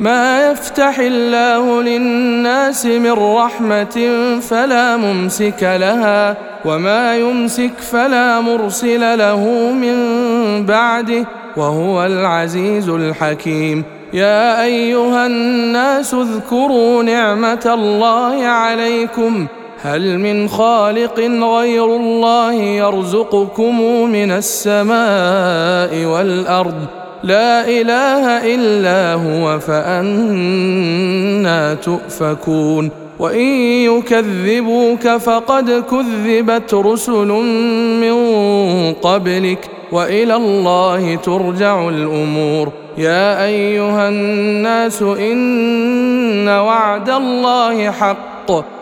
ما يفتح الله للناس من رحمة فلا ممسك لها وما يمسك فلا مرسل له من بعده وهو العزيز الحكيم. يا أيها الناس اذكروا نعمة الله عليكم. هل من خالق غير الله يرزقكم من السماء والأرض؟ لا إله إلا هو فأنا تؤفكون. وإن يكذبوك فقد كذبت رسل من قبلك وإلى الله ترجع الأمور. يا أيها الناس إن وعد الله حق.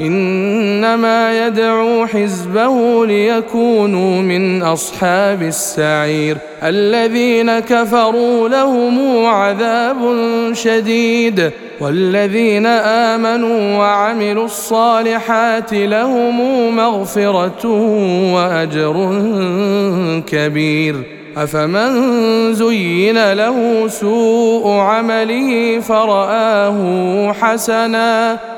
إنما يدعو حزبه ليكونوا من أصحاب السعير الذين كفروا لهم عذاب شديد والذين آمنوا وعملوا الصالحات لهم مغفرة وأجر كبير أفمن زين له سوء عمله فرآه حسنا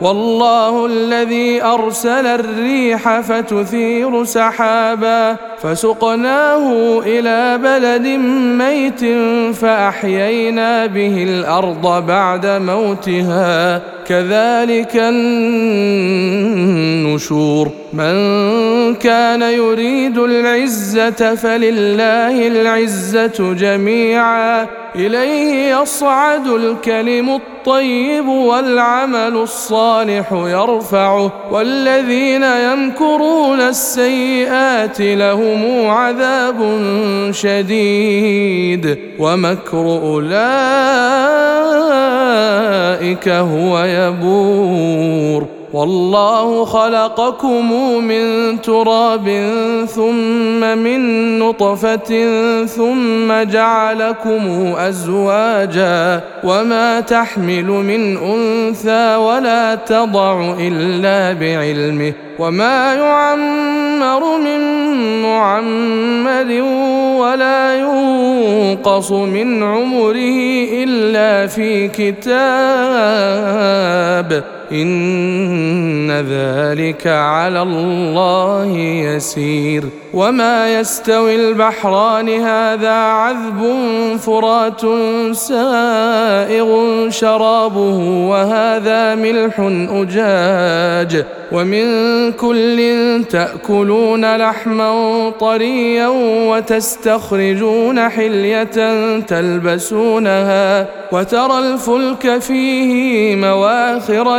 والله الذي أرسل الريح فتثير سحابا فسقناه إلى بلد ميت فأحيينا به الأرض بعد موتها كذلك النشور من كان يريد العزة فلله العزة جميعا. إليه يصعد الكلم الطيب والعمل الصالح يرفعه. والذين يمكرون السيئات لهم عذاب شديد. ومكر أولئك هو يبور. والله خلقكم من تراب ثم من نطفة ثم جعلكم أزواجا وما تحمل من أنثى ولا تضع إلا بعلمه وما يعمر من معمر ولا ينقص من عمره إلا في كتاب إن ذلك على الله يسير. وما يستوي البحران هذا عذب فرات سائغ شرابه وهذا ملح أجاج. ومن كل تأكلون لحما طريا وتستخرجون حلية تلبسونها وترى الفلك فيه مواخر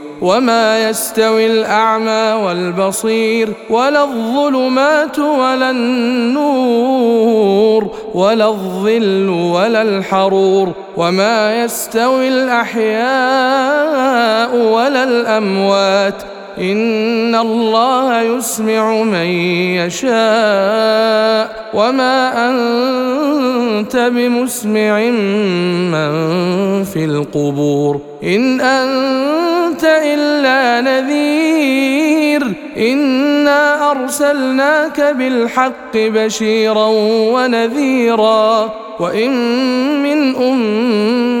وما يستوي الأعمى والبصير ولا الظلمات ولا النور ولا الظل ولا الحرور وما يستوي الأحياء ولا الأموات إن الله يسمع من يشاء. وما أنت بمسمع من في القبور. إن أنت إلا نذير. إنا أرسلناك بالحق بشيرا ونذيرا. وإن من أمة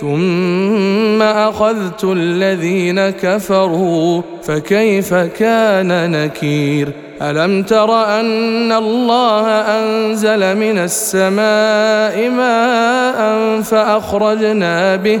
ثم اخذت الذين كفروا فكيف كان نكير؟ الم تر ان الله انزل من السماء ماء فاخرجنا به؟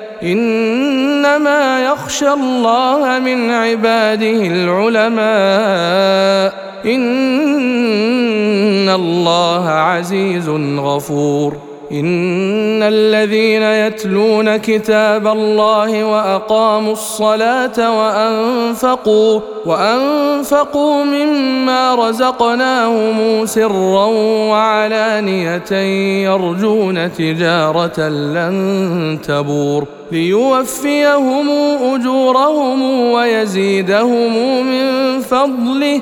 إنما يخشى الله من عباده العلماء. إن الله عزيز غفور. ان الذين يتلون كتاب الله واقاموا الصلاه وانفقوا وانفقوا مما رزقناهم سرا وعلانيه يرجون تجاره لن تبور ليوفيهم اجورهم ويزيدهم من فضله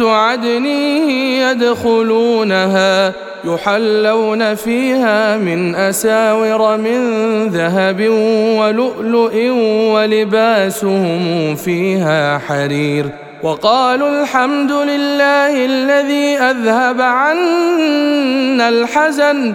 عدن يدخلونها يحلون فيها من أساور من ذهب ولؤلؤ ولباسهم فيها حرير وقالوا الحمد لله الذي أذهب عنا الحزن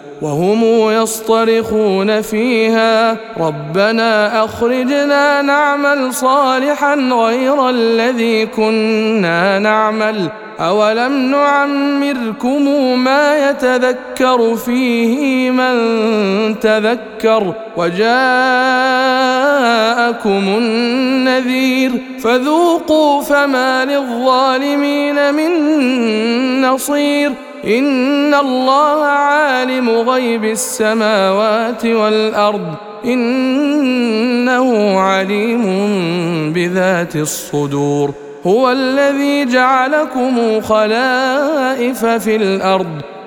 وهم يصطرخون فيها. ربنا أخرجنا نعمل صالحا غير الذي كنا نعمل. أولم نعمركم ما يتذكر فيه من تذكر؟ وجاءكم النذير. فذوقوا فما للظالمين من نصير. إن الله عالم غيب السماوات والأرض إنه عليم بذات الصدور هو الذي جعلكم خلائف في الأرض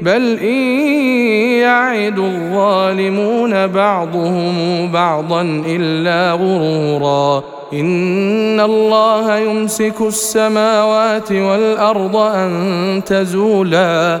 بل إن يعد الظالمون بعضهم بعضا إلا غرورا إن الله يمسك السماوات والأرض أن تزولا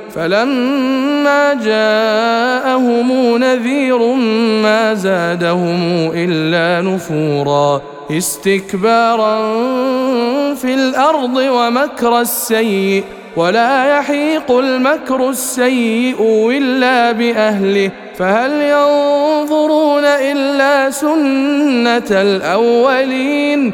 فلما جاءهم نذير ما زادهم إلا نفورا استكبارا في الأرض ومكر السيء ولا يحيق المكر السيء إلا بأهله فهل ينظرون إلا سنة الأولين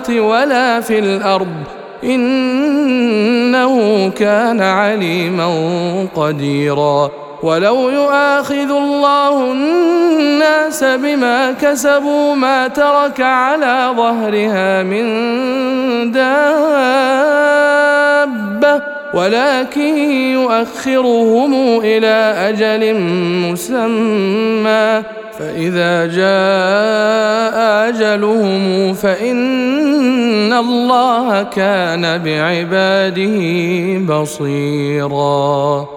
السماوات ولا في الأرض. إنه كان عليما قديرا. ولو يؤاخذ الله الناس بما كسبوا ما ترك على ظهرها من دابة ولكن يؤخرهم إلى أجل مسمى. فإذا جاء أجلهم فإن الله كان بعباده بصيرا.